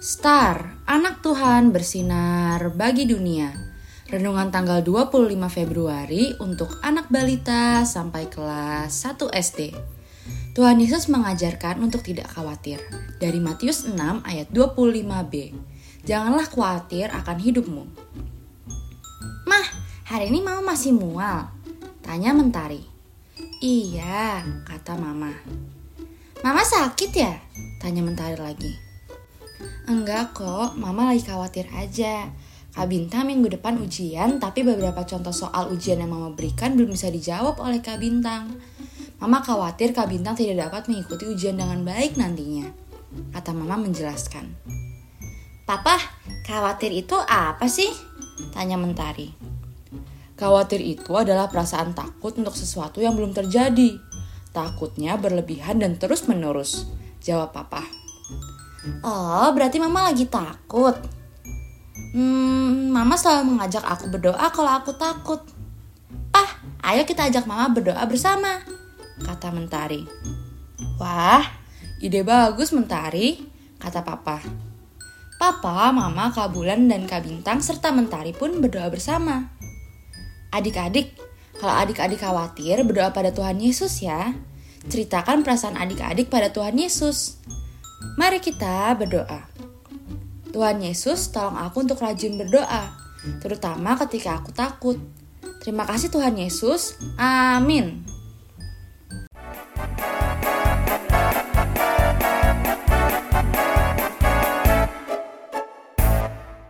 Star, anak Tuhan bersinar bagi dunia. Renungan tanggal 25 Februari untuk anak balita sampai kelas 1 SD. Tuhan Yesus mengajarkan untuk tidak khawatir. Dari Matius 6 ayat 25b. Janganlah khawatir akan hidupmu. Mah, hari ini mama masih mual? Tanya Mentari. Iya, kata mama. Mama sakit ya? Tanya Mentari lagi. Enggak kok, mama lagi khawatir aja. Kak Bintang minggu depan ujian, tapi beberapa contoh soal ujian yang mama berikan belum bisa dijawab oleh Kak Bintang. Mama khawatir Kak Bintang tidak dapat mengikuti ujian dengan baik nantinya. Kata mama menjelaskan. Papa, khawatir itu apa sih? Tanya Mentari. Khawatir itu adalah perasaan takut untuk sesuatu yang belum terjadi. Takutnya berlebihan dan terus menerus. Jawab papa. Oh, berarti mama lagi takut. Hmm, mama selalu mengajak aku berdoa kalau aku takut. Pah, ayo kita ajak mama berdoa bersama, kata Mentari. Wah, ide bagus Mentari, kata papa. Papa, mama, Kak Bulan, dan Kak Bintang serta Mentari pun berdoa bersama. Adik-adik, kalau adik-adik khawatir, berdoa pada Tuhan Yesus ya. Ceritakan perasaan adik-adik pada Tuhan Yesus. Mari kita berdoa. Tuhan Yesus, tolong aku untuk rajin berdoa, terutama ketika aku takut. Terima kasih Tuhan Yesus. Amin.